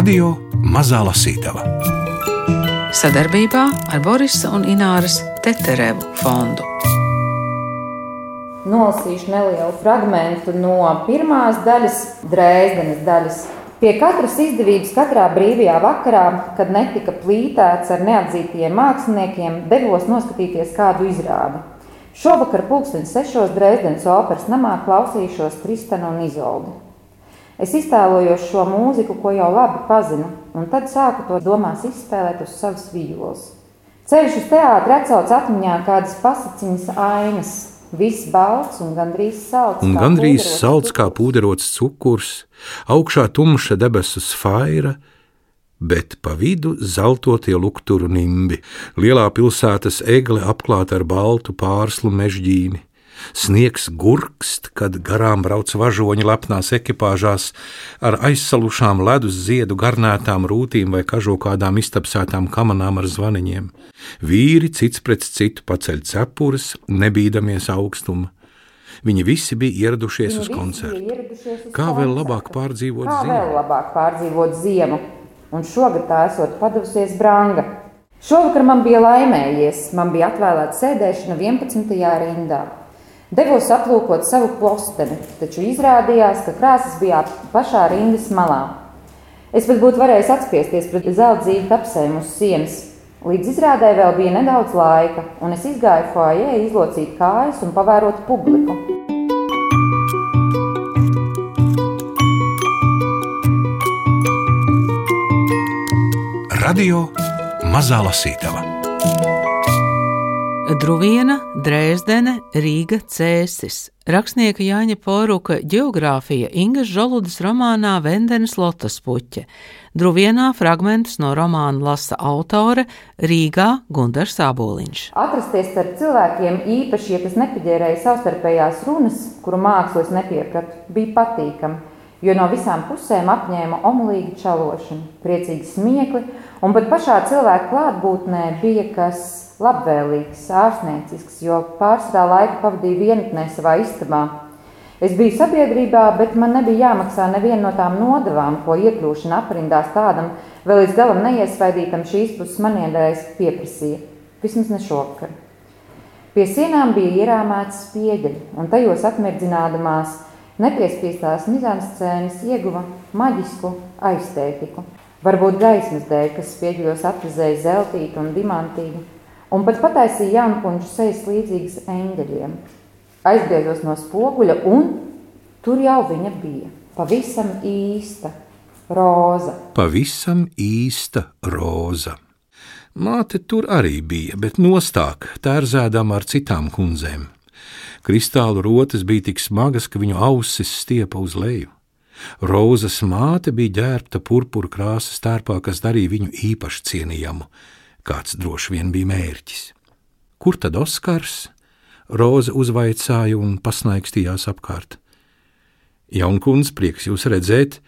Radio Mazā Lasītava sadarbībā ar Borisa un Ināras Teterevu fondu. Nolasīšu nelielu fragment no pirmās daļas, Dresdenes daļas. Pie katras izdevības, katrā brīvajā vakarā, kad netika plītēts ar neatzītiem māksliniekiem, devos noskatīties kādu izrādi. Šovakar, pulksten sešos Dresdenes operas namā, klausīšos Tristanu un Izoldi. Es iztēlojos šo mūziku, ko jau labi pazinu, un tad sāku to domās izspēlēt uz savas vīoles. Ceļš uz teātri atcauc atmiņā kādas pasaciņas ainas, Viss balts un gandrīz salds. Un gandrīz salds kā pūderots cukurs, augšā tumša debesu sfaira, bet pa vidu zeltotie lukturu nimbi, lielā pilsētas egle apklāta ar baltu pārslu mežģīni. Sniegs gurkst, kad garām brauc važoņi lepnās ekipāžās ar aizsalušām ledus ziedu garnētām rūtīm vai kažokādām iztapsētām kamanām ar zvaniņiem. Vīri cits pret citu paceļ cepures, nebīdamies augstuma. Viņi visi bija ieradušies Viņi uz koncertu. Ieradušies uz Kā koncertu. vēl labāk pārdzīvot Kā ziemu? vēl labāk pārdzīvot ziemu? Un šogad tā esot padevusies branga. Šovakar man bija laimējies, man bija atvēlēta sēdēšana 11. rindā. Devos aplūkot savu posteni, taču izrādījās, ka krāsas bija pašā rindas malā. Es pat būtu varējis atspiesties pret zelta apsēm uz sienas. Līdz izrādē vēl bija nedaudz laika, un es izgāju foajē, izlocīt kājas un pavērot publiku. Radio Mazā Lasītava Druviena, Dresdene, Rīga, Cēsis. Rakstnieka Jāņa Poruka geogrāfija Ingas Žoludas romānā Vendenes Lotas puķe. Druvienā fragmentus no romāna lasa autore Rīgā Gundars Sāboliņš. Atrasties starp cilvēkiem, īpaši, ja kas nepaģērēja savstarpējās runas, kuru mākslas nepieprata, bija patīkami, jo no visām pusēm apņēma omulīgi čalošana, priecīgi smiekli, un pat pašā cilvēka klātbūtnē bija kas labvēlīgs, ārstniecisks, jo pārsvarā laiku pavadīju vienatnē savā istabā. Es biju sabiedrībā, bet man nebija jāmaksā neviena no tām nodevām, ko iekļūšana aprindās tādam, vēl līdz galam neiesvaidītam šīs puses maniedēs pieprasīja. Vismaz ne šovakar. Pie sienām bija ierāmēts spieģeļi, un tajos atmirdzinādamās nepiespiestās mizanscēnas ieguva maģisku aiztētiku. Varbūt gaismas dēļ, kas spieģļos atvizēja zeltītu un dimantīgu, un pat pataisīja jaunpuņu sejas līdzīgas eņģeļiem. Aizgriezos no spoguļa, un tur jau viņa bija. Pavisam īsta roza. Pavisam īsta roza. Māte tur arī bija, bet nostāk, tērzēdama ar citām kundzēm. Kristālu rotas bija tik smagas, ka viņu ausis stiepa uz leju. Rozas māte bija ģērbta purpura krāsas tērpā, kas darīja viņu īpaši cienījamu. Kāds droši vien bija mērķis. Kur tad Oskars? Roza uzvaicāja un pasnaigstījās apkārt. Jaunkunds, prieks jūs redzēt,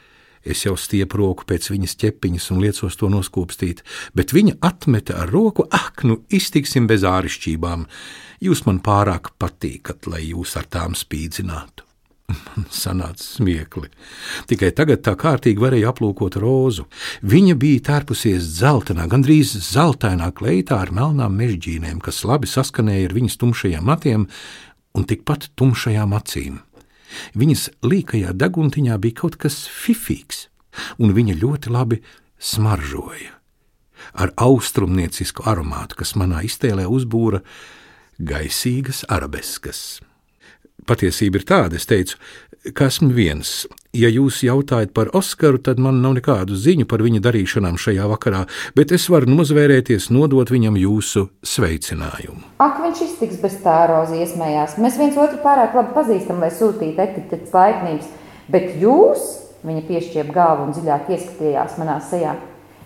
es jau stiepu roku pēc viņas ķepiņas un liecos to noskūpstīt, bet viņa atmeta ar roku, ak, nu iztiksim bez ārišķībām. Jūs man pārāk patīkat, lai jūs ar tām spīdzinātu. Man sanāca smiekli. Tikai tagad tā kārtīgi varēja aplūkot rozu. Viņa bija tērpusies dzeltenā, gandrīz zeltainā kleitā ar melnām mežģīnēm, kas labi saskanēja ar viņas tumšajiem matiem un tikpat tumšajām acīm. Viņas līkajā deguntiņā bija kaut kas fifīgs, un viņa ļoti labi smaržoja. Ar austrumniecisku aromātu, kas manā iztēlē uzbūra gaisīgas arabeskas. Patiesība ir tāda, es teicu, ka esmu viens. Ja jūs jautājat par Oskaru, tad man nav nekādu ziņu par viņa darīšanām šajā vakarā, bet es varu nozvērēties, nodot viņam jūsu sveicinājumu. Ak, viņš iztiks bez tā rozi iesmējās. Mēs viens otru pārāk labi pazīstam, lai sūtītu etiķetes laipnības, bet jūs, viņa piešķiep galvu un dziļāk ieskatījās manā sejā,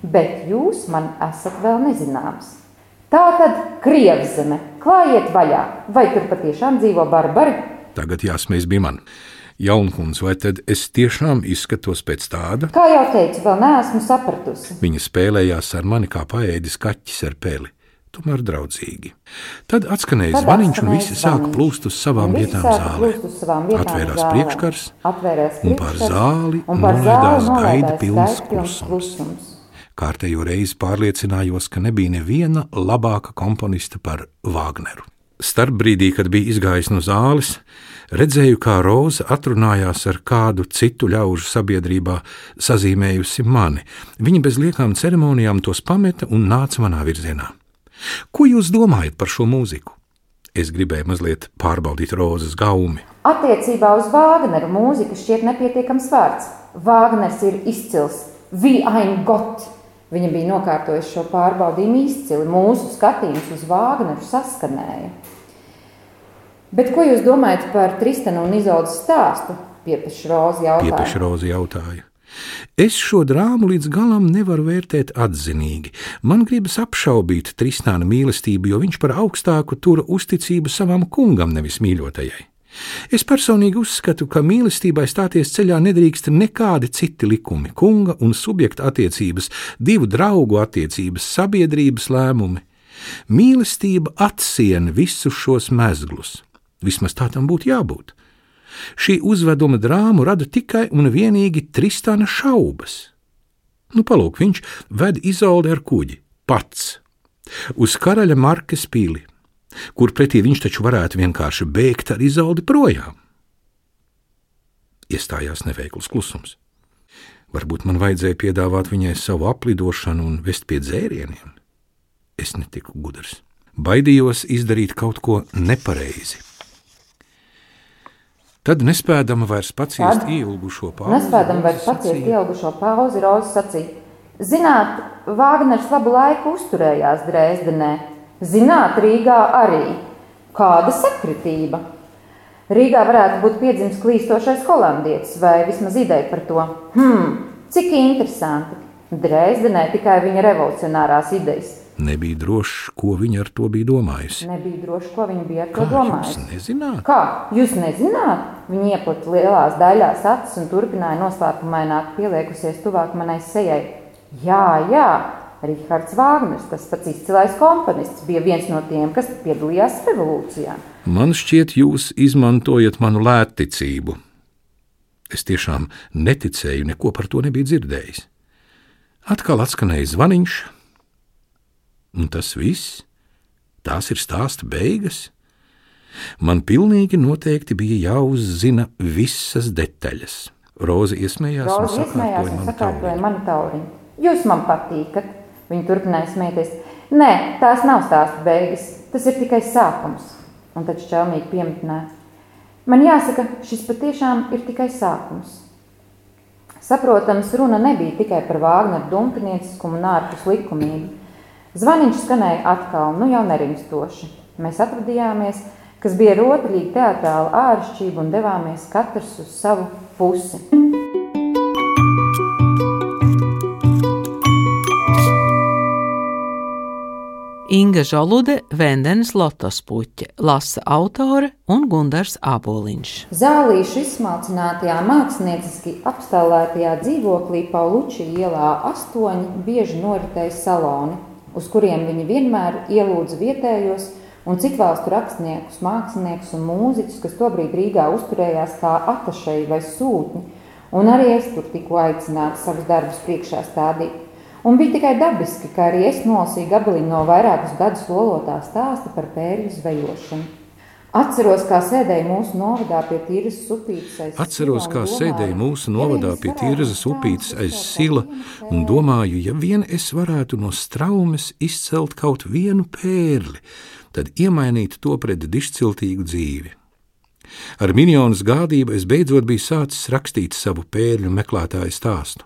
bet jūs man esat vēl nezināms. Tā tad Krievzeme, klājiet vaļā, vai tur patiešām dzīvo barbari? Tagad jāsmējas bija man. Jaunkungs, vai tad es tiešām izskatos pēc tāda? Kā jau teicu, vēl neesmu sapratusi. Viņa spēlējās ar mani kā paēdis kaķis ar peli. tomēr draudzīgi. Tad atskanēja Tad zvaniņš, un visi sāka plūst uz savām vietām zālē. savām vietām Atvērās zālē. priekškars, Atvērās un priekškars, zāli nolaidās gaida pilns klusums. Kārtējo reizi pārliecinājos, ka nebija neviena labāka komponista par Vāgneru. Starp brīdī, kad bija izgājis no zāles, redzēju, kā Roza atrunājās ar kādu citu ļaužu sabiedrībā, sazīmējusi mani. Viņa bez liekām ceremonijām tos pameta un nāca manā virzienā. Ko jūs domājat par šo mūziku? Es gribēju mazliet pārbaudīt Rozas gaumi. Attiecībā uz Vāgneru mūzika šķiet nepietiekams vārds. Vāgners ir izcils, Gott. Viņa bija nokārtojusi šo pārbaudījumu izcili. Mūsu skatījums uz Vāgneru saskanēja. Bet ko jūs domājat par Tristanu un Izoldas stāstu? Piepaši Rozi Piepeši jautāja. Roza jautāja. Es šo drāmu līdz galam nevaru vērtēt atzinīgi. Man gribas apšaubīt Tristāna mīlestību, jo viņš par augstāku tura uzticību savam kungam, nevis mīļotajai. Es personīgi uzskatu, ka mīlestībai stāties ceļā nedrīkst nekādi citi likumi, kunga un subjekta attiecības, divu draugu attiecības, sabiedrības lēmumi. Mīlestība atsiena visus šos mezglus. Vismaz tā tam būtu jābūt. Šī uzveduma drāmu rada tikai un vienīgi Tristāna šaubas. Nu, palūk, viņš ved izoldi ar kuģi, pats, uz karaļa Markas pili, kur pretī viņš taču varētu vienkārši bēgt ar izoldi projām. Iestājās neveikls klusums. Varbūt man vajadzēja piedāvāt viņai savu aplidošanu un vest pie dzērieniem. Es netiku gudrs. Baidījos izdarīt kaut ko nepareizi. Tad, nespēdama vairs paciest Tad, ilgušo pauzi, Nespējam vairs paciest sacīja, ilgušo pauzi, Roza sacīja. Zināt, Vāgners labu laiku uzturējās Dresdenē. Zināt, Rīgā arī. Kāda sakritība! Rīgā varētu būt piedzimis klīstošais holandietis, vai vismaz ideja par to. Hmm, cik interesanti! Dresdenē tikai viņa revolucionārās idejas. Nebija drošs, ko viņa ar to bija domājusi. Nebija droši, ko viņa bija ar to Kā jūs domājusi. nezināt? Kā? Jūs nezināt? Viņa ieplata lielās daļās acis un turpināja noslēpumaināk pieliekusies tuvāk manai sejai. Jā, jā, Rihards Vāgners, tas pats izcilais komponists, bija viens no tiem, kas piedalījās revolūcijā. Man šķiet, jūs izmantojat manu lētticību. Es tiešām neticēju, neko par to nebiju dzirdējis. Atkal atskanēja zvaniņš, un tas viss, tās ir stāsta beigas. Man pilnīgi noteikti bija jāuzzina visas detaļas. Roza iesmējās Roza iesmējās un sakārtoja manu tauriņu. Jūs man patīkat, viņa turpināja smieties. Nē, tās nav stāsta beigas, tas ir tikai sākums. Un tad šķelmīgi piemetināja. Man jāsaka, šis patiešām ir tikai sākums. Saprotams, runa nebija tikai par Vāgneru dumpnieciskumu un ārpus likumību. Zvaniņš skanēja atkal, nu jau nerimstoši. Mēs atvadījāmies, kas bija rotaļīgi teātrāla āršķirība un devāmies katrs uz savu pusi. Inga Žolude, Vendenes Lotos puķe, lasa autore un Gundars Āboliņš. Zālīšu izsmalcinātajā mākslinieciski apstālētajā dzīvoklī Paulučī ielā astoņi bieži noritēja saloni, uz kuriem viņi vienmēr ielūdza vietējos un citvalstu rakstniekus, māksliniekus un mūziķus, kas tobrīd Rīgā uzturējās kā atašeji vai sūtņi, un arī es tur tiku aicināts savus darbus priekšā stādīt. Un bija tikai dabiski, ka arī es nolasīju gabaliņu no vairākus gadus lolotā stāsta par pērļu zvejošanu. Atceros, kā sēdēju mūsu novadā pie tīras upītes aiz Atceros, sila un kā sēdēju mūsu novadā pie tīras upītes aiz sila un domāju, ja vien es varētu no straumes izcelt kaut vienu pērli, tad iemainīt to pret dišciltīgu dzīvi. Ar minionas gādību es beidzot biju sācis rakstīt savu pērļu meklētāju stāstu.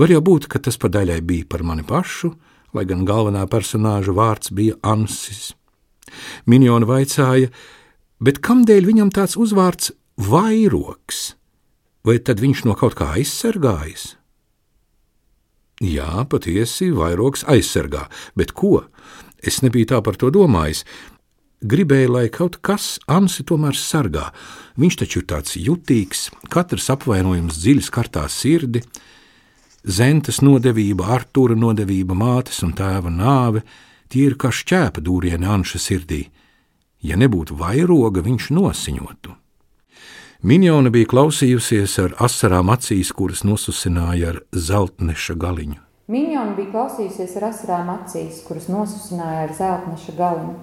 Var jau būt, ka tas pa daļai bija par mani pašu, lai gan galvenā personāža vārds bija Ansis. Miniona vaicāja, bet kādēļ viņam tāds uzvārds vairoks? Vai tad viņš no kaut kā aizsargājas? Jā, patiesi, vairoks aizsargā, bet ko? Es nebiju tā par to domājis. Gribēju, lai kaut kas Ansi tomēr sargā. Viņš taču ir tāds jutīgs, katrs apvainojums dziļi skartā sirdi, Zentas nodevība, Artūra nodevība, mātes un tēva nāve, Tie ir kā šķēpa dūrieni Anša sirdī. Ja nebūtu vairoga, viņš nosiņotu. Minjona bija klausījusies ar asarām acīs, kuras nosusināja ar zeltneša galiņu. Minjona bija klausījusies ar asarām acīs, kuras nosusināja ar zeltneša galiņu.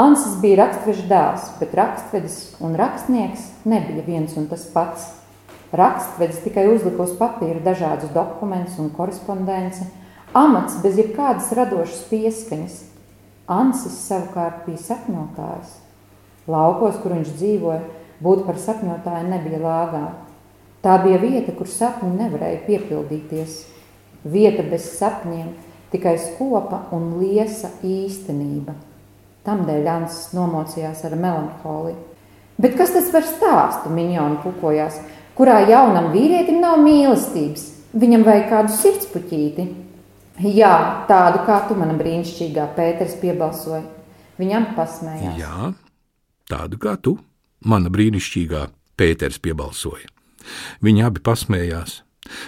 Ansis bija rakstveža dēls, bet rakstvedis un rakstnieks nebija viens un tas pats. Rakstvedis tikai uzlika uz papīra dažādus dokumentus un korespondenci, amats bez jebkādas radošas pieskaņas. Ansis savukārt bija sapņotājs. Laukos, kur viņš dzīvoja, būt par sapņotāju nebija lāgā. Tā bija vieta, kur sapņi nevarēja piepildīties. Vieta bez sapņiem, tikai skopa un liesa īstenība. Tamdēļ Ansis nomocījās ar melanholiju. Bet kas tas par stāstu? Miņona pukojās kurā jaunam vīrietim nav mīlestības. Viņam vajag kādu sirdspuķīti. Jā, tādu kā tu, mana brīnišķīgā Pēters, piebalsoja. Viņam pasmējās. Jā, tādu kā tu, mana brīnišķīgā Pēters piebalsoja. Viņi abi pasmējās.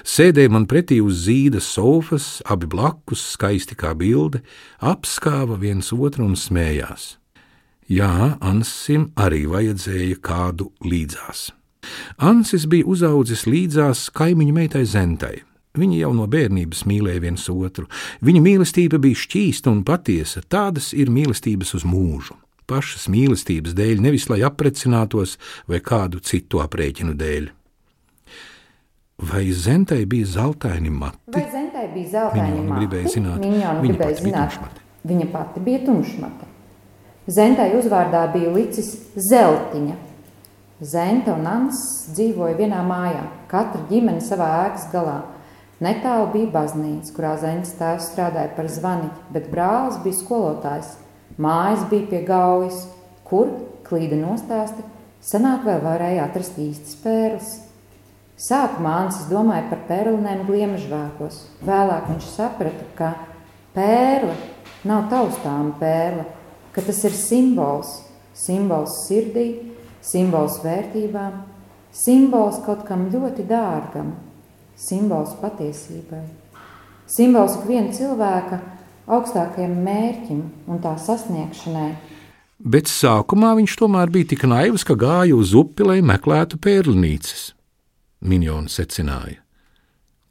Sēdēja man pretī uz zīda sofas, abi blakus, skaisti kā bilde, apskāva viens otru un smējās. Jā, Ansim arī vajadzēja kādu līdzās. Ansis bija uzaudzis līdzās kaimiņu meitai Zentai. Viņi jau no bērnības mīlēja viens otru. Viņa mīlestība bija šķīsta un patiesa. Tādas ir mīlestības uz mūžu. Pašas mīlestības dēļ, nevis lai aprecinātos vai kādu citu aprēķinu dēļ. Vai Zentai bija zeltaini mati? Vai Zentai bija zeltaini mati? gribēja zināt. Viņa Viņa gribēja pati bija zināt. tumšmate. Viņa pati bija tumšmata. Zentai uzvārdā bija licis Zeltiņa. Zenta un Nans dzīvoja vienā mājā, katra ģimene savā ēkas galā. Netālu bija baznīca, kurā Zentes tēvs strādāja par zvaniķi, bet brālis bija skolotājs. Mājas bija pie gaujas, kur, klīda nostāsti, senāk vēl varēja atrast īstas pērles. Sākumā Ansis domāja par pērlinēm gliemežvākos. Vēlāk viņš saprata, ka pērle nav taustāma pērle, ka tas ir simbols, simbols sirdī, simbols vērtībām, simbols kaut kam ļoti dārgam, simbols patiesībai, simbols ikviena cilvēka augstākajam mērķim un tā sasniegšanai. Bet sākumā viņš tomēr bija tik naivs, ka gāja uz upi, lai meklētu pērlnīcas. Minjona secināja.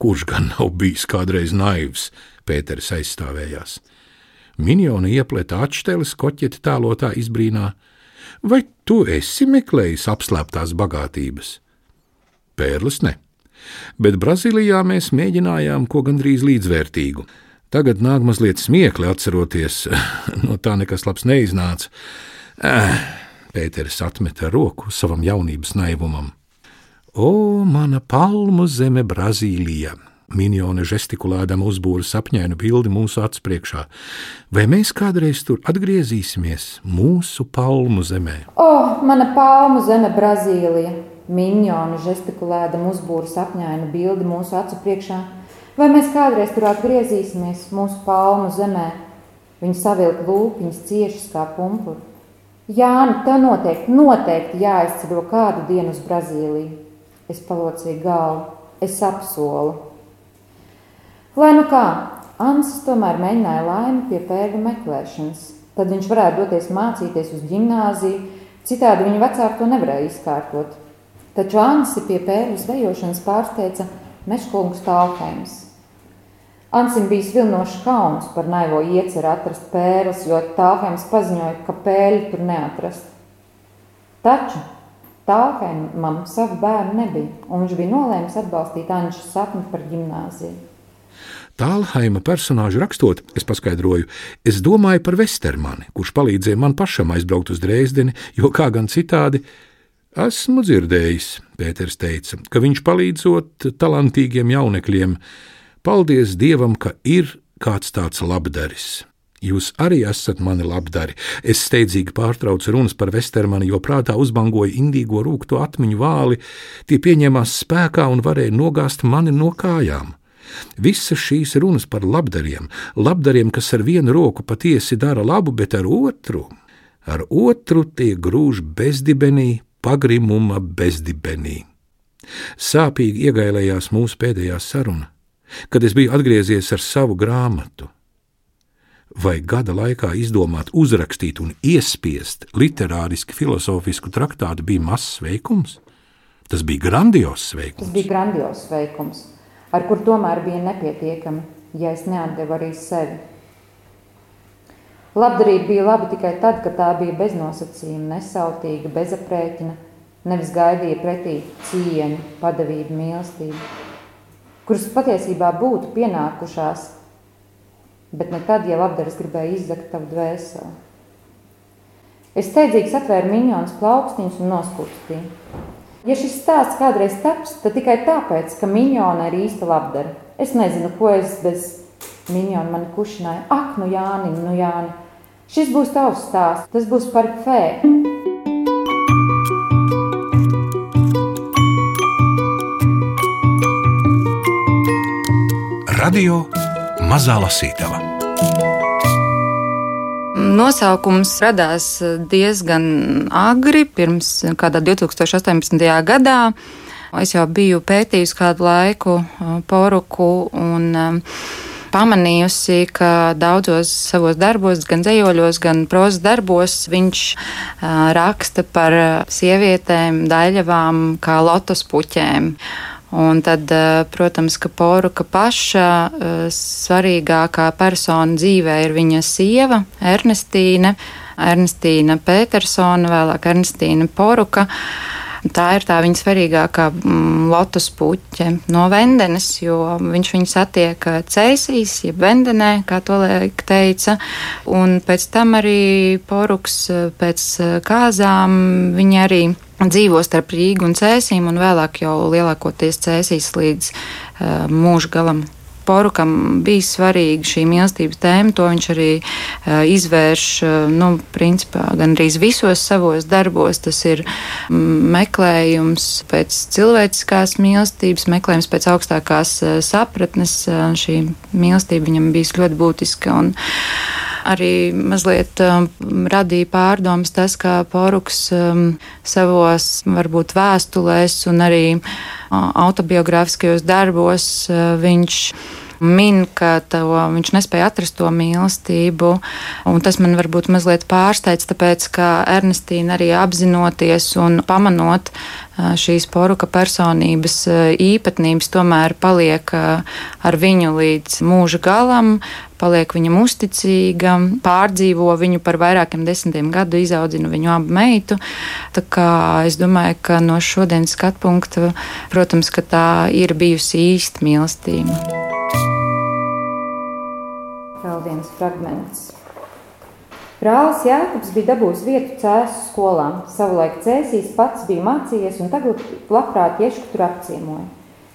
Kurš gan nav bijis kādreiz naivs, Pēters aizstāvējās. Minjona iepleta atšteles koķeti tēlotā izbrīnā. Vai tu esi meklējis apslēptās bagātības? Pērlis ne, bet Brazīlijā mēs mēģinājām ko gandrīz līdzvērtīgu. Tagad nāk mazliet smiekli atceroties, no tā nekas labs neiznāca. Eh, Pēters atmeta roku savam jaunības naivumam. O, mana palmu zeme, Brazīlija! Minione žestikulēdama uzbūra sapņainu bildi mūsu acu priekšā. Vai mēs kādreiz tur atgriezīsimies mūsu palmu zemē? O, mana palmu zeme, Brazīlija! Miņona žestikulēdama uzbūra sapņainu bildi mūsu acu priekšā. Vai mēs kādreiz tur atgriezīsimies mūsu palmu zemē? Viņa savilka lūpiņas ciešas kā pumpuri. Jā, nu tev noteikti, noteikti jāizceļo kādu dienu uz Brazīliju. Es palocīju galvu, es apsolu. Lai nu kā, Ansis tomēr mēģināja laimi pie pēļu meklēšanas. Tad viņš varētu doties mācīties uz gimnāziju, citādi viņa vecāki to nevarēja izkārtot. Taču Ansi pie pēļu zvejošanas pārsteidza Meškungs Tālheims. Ansim bija svilnošs kauns par naivo ieceru atrast pērles, jo Tālheims paziņoja, ka pēļi tur neatrast. Taču Tālheimam savu bērnu nebija, un viņš bija nolēmis atbalstīt Anšas sapni par gimnāziju. Tālhaima personāžu rakstot, es paskaidroju, es domāju par Vestermani, kurš palīdzēja man pašam aizbraukt uz Dresdeni, jo kā gan citādi. Esmu dzirdējis, Pēters teica, ka viņš palīdzot talantīgiem jaunekļiem. Paldies Dievam, ka ir kāds tāds labdaris. Jūs arī esat mani labdari. Es steidzīgi pārtraucu runas par Vestermanu, jo prātā uzbangoja indīgo rūkto atmiņu vāli, tie pieņēmās spēkā un varēja nogāzt mani no kājām. Visas šīs runas par labdariem, labdariem, kas ar vienu roku patiesi dara labu, bet ar otru, ar otru tie grūž bezdibenī, pagrimuma bezdibenī. Sāpīgi iegailējās mūsu pēdējā saruna, kad es biju atgriezies ar savu grāmatu. vai gada laikā izdomāt, uzrakstīt un iespiest literāriski filozofisku traktātu bija mazs veikums? Tas bija grandios veikums. Tas bija grandios veikums, ar kur tomēr bija nepietiekami, ja es neatdevu arī sevi. Labdarība bija laba tikai tad, kad tā bija beznosacījuma, nesautīga, bezaprēķina, nevis gaidīja pretī cieņu, padavību, mīlestību, kuras patiesībā būtu pienākušās bet ne tad, ja labdaras gribēja izzakt tavu dvēseli. Es steidzīgi satvēru miņonas plaukstiņus un noskūpstīju. Ja šis stāsts kādreiz taps, tad tikai tāpēc, ka miņona ir īsta labdara. Es nezinu, ko es bez miņona mani kušināju. Ak, nu Jāni, nu Jāni, šis būs tavs stāsts, tas būs par fēju. Radio Mazā Lasītava. Nosaukums radās diezgan agri, pirms kādā 2018. gadā. Es jau biju pētījusi kādu laiku uh, poruku un um, pamanījusi, ka daudzos savos darbos, gan dzējoļos, gan prozas darbos, viņš raksta par sievietēm, daļavām kā lotus puķēm. Un tad, protams, ka Poruka paša svarīgākā persona dzīvē ir viņa sieva Ernestīne, Ernestīna Petersona, vēlāk Ernestīna Poruka. Tā ir tā viņa svarīgākā mm, lotus puķe no Vendenes, jo viņš viņu satiek Cēsīs, jeb Vendenē, kā to liek teica, un pēc tam arī Poruks pēc kāzām viņa arī dzīvo starp Rīgu un Cēsīm, un vēlāk jau lielākoties Cēsīs līdz uh, mūža galam. Porukam bija svarīga šī mīlestības tēma, to viņš arī uh, izvērš, uh, nu, principā, gan arī visos savos darbos. Tas ir mm, meklējums pēc cilvēciskās mīlestības, meklējums pēc augstākās uh, sapratnes. Uh, šī mīlestība viņam bija ļoti būtiska. Un, arī mazliet um, radīja pārdomas tas, kā Poruks um, savos varbūt vēstulēs un arī uh, autobiogrāfiskajos darbos uh, viņš min, ka to, viņš nespēja atrast to mīlestību. Tas man varbūt mazliet pārsteidz, tāpēc ka Ernestīna arī apzinoties un pamanot šīs poruka personības īpatnības, tomēr paliek ar viņu līdz mūža galam, paliek viņam uzticīga, pārdzīvo viņu par vairākiem desmitiem gadu, izaudzina viņu abu meitu. Tā kā es domāju, ka no šodienas skatu punkta, protams, ka tā ir bijusi īsta mīlestība vēl viens fragments. Brālis Jēkabs bija dabūjis vietu cēsu skolā. Savulaik cēsīs pats bija mācījies un tagad labprāt iešku tur apciemoja.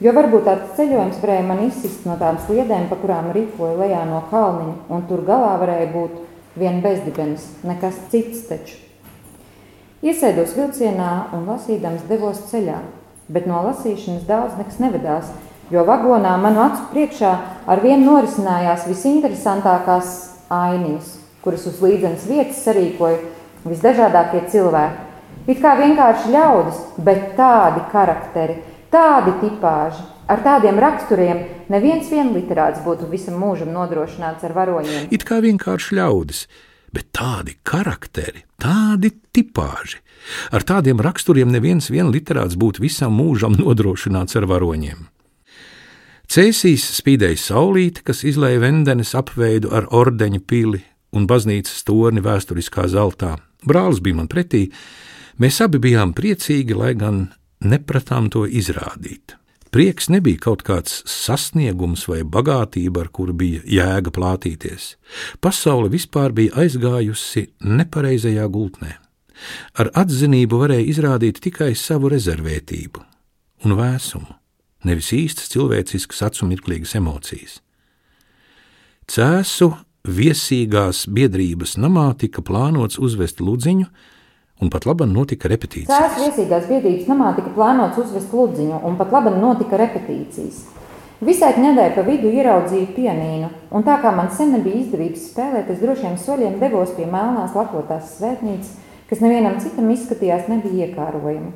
Jo varbūt tāds ceļojums varēja man izsist no tām sliedēm, pa kurām rīkoja lejā no kalniņa, un tur galā varēja būt vien bezdibenis, nekas cits taču. Iesēdos vilcienā un lasīdams devos ceļā, bet no lasīšanas daudz nekas nevedās, jo vagonā manu acu priekšā ar vienu norisinājās visinteresantākās ainiņas, kuras uz līdzenas vietas sarīkoja visdažādākie cilvēki. It kā vienkārši ļaudis, bet tādi karakteri, tādi tipāži, ar tādiem raksturiem neviens vien literāts būtu visam mūžam nodrošināts ar varoņiem. It kā vienkārši ļaudis, bet tādi karakteri, tādi tipāži. Ar tādiem raksturiem neviens vien literāts būtu visam mūžam nodrošināts ar varoņiem. Cēsīs spīdēja saulīte, kas izlēja vendenes apveidu ar ordeņa pili un baznīcas torni vēsturiskā zeltā. Brālis bija man pretī, mēs abi bijām priecīgi, lai gan nepratām to izrādīt. Prieks nebija kaut kāds sasniegums vai bagātība, ar kuru bija jēga plātīties. Pasaule vispār bija aizgājusi nepareizajā gultnē. Ar atzinību varēja izrādīt tikai savu rezervētību un vēsumu nevis īstas cilvēciskas acu mirklīgas emocijas. Cēsu viesīgās biedrības namā tika plānots uzvest ludziņu, un pat labi notika repetīcijas. Cēsu viesīgās biedrības namā tika plānots uzvest ludziņu, un pat labi notika repetīcijas. Visai nedēļai pa vidu ieraudzīju pianīnu, un tā kā man sen nebija izdevības spēlēt, es drošiem soļiem devos pie melnās lakotās svētnīcas, kas nevienam citam izskatījās nebija iekārojama.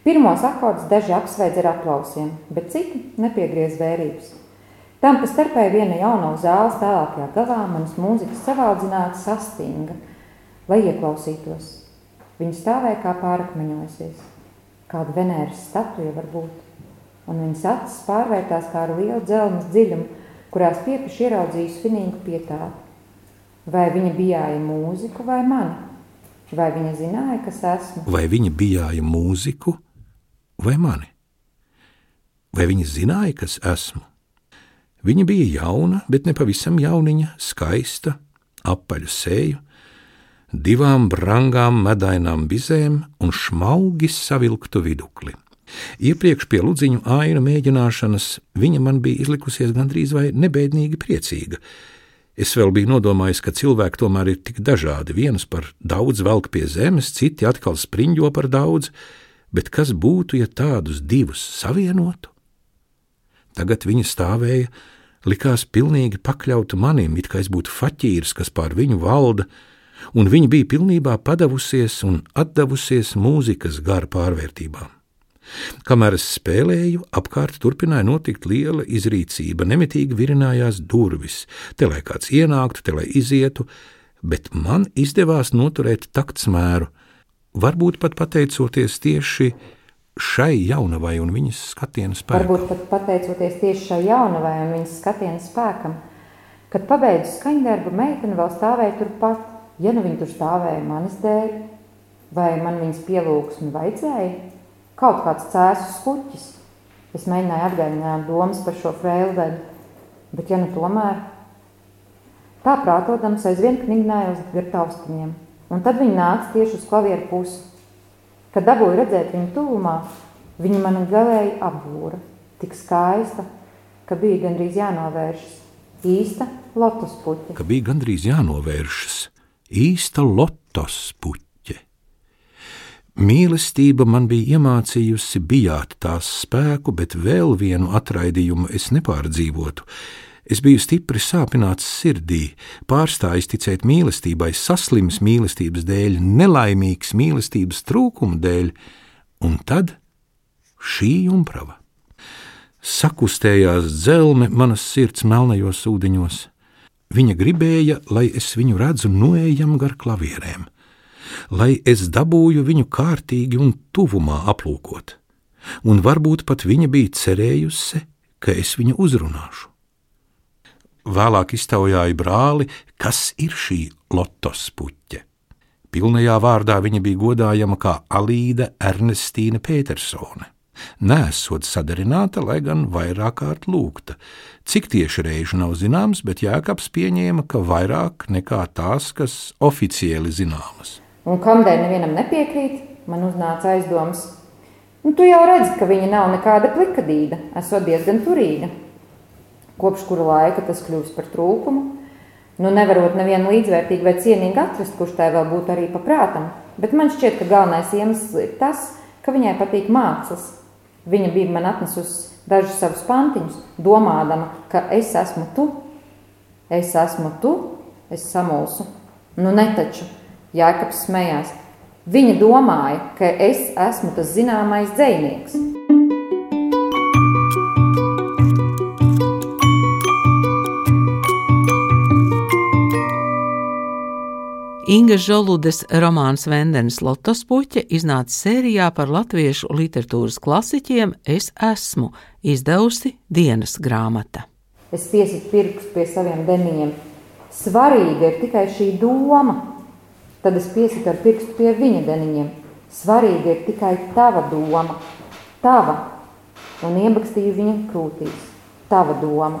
Pirmos akordus daži apsveidz ar aplausiem, bet citi nepiegriez vērības. Tam pa starpē viena jauna zāles tālākajā galā manas mūzikas savādzināta sastinga, lai ieklausītos. Viņa stāvēja kā pārakmeņojusies, kāda Venēras statuja varbūt, un viņas acis pārvērtās kā ar lielu dzelmas dziļumu, kurās piepiši ieraudzījusi finīgu pietātu. Vai viņa bijāja mūziku vai mani? Vai viņa zināja, kas esmu? Vai viņa bijāja mūziku vai mani? Vai viņa zināja, kas esmu? Viņa bija jauna, bet ne pavisam jauniņa, skaista, apaļu seju, divām brangām medainām bizēm un šmaugi savilktu vidukli. Iepriekš pie ludziņu ainu mēģināšanas viņa man bija izlikusies gandrīz vai nebēdīgi priecīga. Es vēl biju nodomājis, ka cilvēki tomēr ir tik dažādi. Viens par daudz velk pie zemes, citi atkal spriņķo par daudz, bet kas būtu, ja tādus divus savienotu? Tagad viņa stāvēja, likās pilnīgi pakļauta manim, it kā es būtu faķīrs, kas pār viņu valda, un viņa bija pilnībā padavusies un atdevusies mūzikas gara pārvērtībām. Kamēr es spēlēju, apkārt turpināja notikt liela izrīcība, nemitīgi virinājās durvis, te lai kāds ienāktu, te lai izietu, bet man izdevās noturēt taktsmēru, varbūt pat pateicoties tieši šai jaunavai un viņas skatienu spēkam. Varbūt pat pateicoties tieši šai jaunavai un viņas skatienu spēkam. Kad pabeidzu skaņdarbu, meitene vēl stāvēja turpat. Ja nu viņa tur stāvēja manis dēļ, vai man viņas pielūgsmi vajadzēja? kaut kāds cēsus kuķis. Es mēģināju atgādināt domas par šo frēlvedu, bet ja nu tomēr. Tā prātodams aizvien knignājos gar taustiņiem, un tad viņi nāca tieši uz klavieru pusi. Kad dabūju redzēt viņu tuvumā, viņa man galēji apbūra, tik skaista, ka bija gandrīz jānovēršas. Īsta lotus puķa. Ka bija gandrīz jānovēršas. Īsta lotus puķa. Mīlestība man bija iemācījusi bijāt tās spēku, bet vēl vienu atraidījumu es nepārdzīvotu. Es biju stipri sāpināts sirdī, pārstājis ticēt mīlestībai, saslims mīlestības dēļ, nelaimīgs mīlestības trūkuma dēļ, un tad šī jumprava. Sakustējās dzelme manas sirds melnajos ūdeņos. Viņa gribēja, lai es viņu redzu noejam gar klavierēm lai es dabūju viņu kārtīgi un tuvumā aplūkot, un varbūt pat viņa bija cerējusi, ka es viņu uzrunāšu. Vēlāk iztaujāja brāli, kas ir šī lotos puķe. Pilnajā vārdā viņa bija godājama kā Alīda Ernestīna Petersone. Nesot sadarināta, lai gan vairāk kārt lūgta. Cik tieši reižu nav zināms, bet Jēkabs pieņēma, ka vairāk nekā tās, kas oficiāli zināmas. Un kamdēļ nevienam nepiekrīt, man uznāca aizdoms. Nu, tu jau redzi, ka viņa nav nekāda plikadīga, esot diezgan turīga. Kopš kura laika tas kļūst par trūkumu, nu nevarot nevienu līdzvērtīgu vai cienīgu atrast, kurš tai vēl būtu arī paprātam. Bet man šķiet, ka galvenais iemesls ir tas, ka viņai patīk mākslas. Viņa bija man atnesusi dažus savus pantiņus, domādama, ka es esmu tu, es esmu tu, es samulsu. Nu, netaču, Jēkabs smējās. Viņa domāja, ka es esmu tas zināmais dzinieks. Inga Žoludes romāns Vendenes Lotos puķe iznāca sērijā par latviešu literatūras klasiķiem Es esmu izdevusi dienas grāmata. Es piesitu pirkstu pie saviem deniņiem. Svarīga ir tikai šī doma, Tad es piesitu ar pirkstu pie viņa deniņiem. Svarīga ir tikai tava doma, tava, un iebakstīju viņa krūtīs. Tava doma.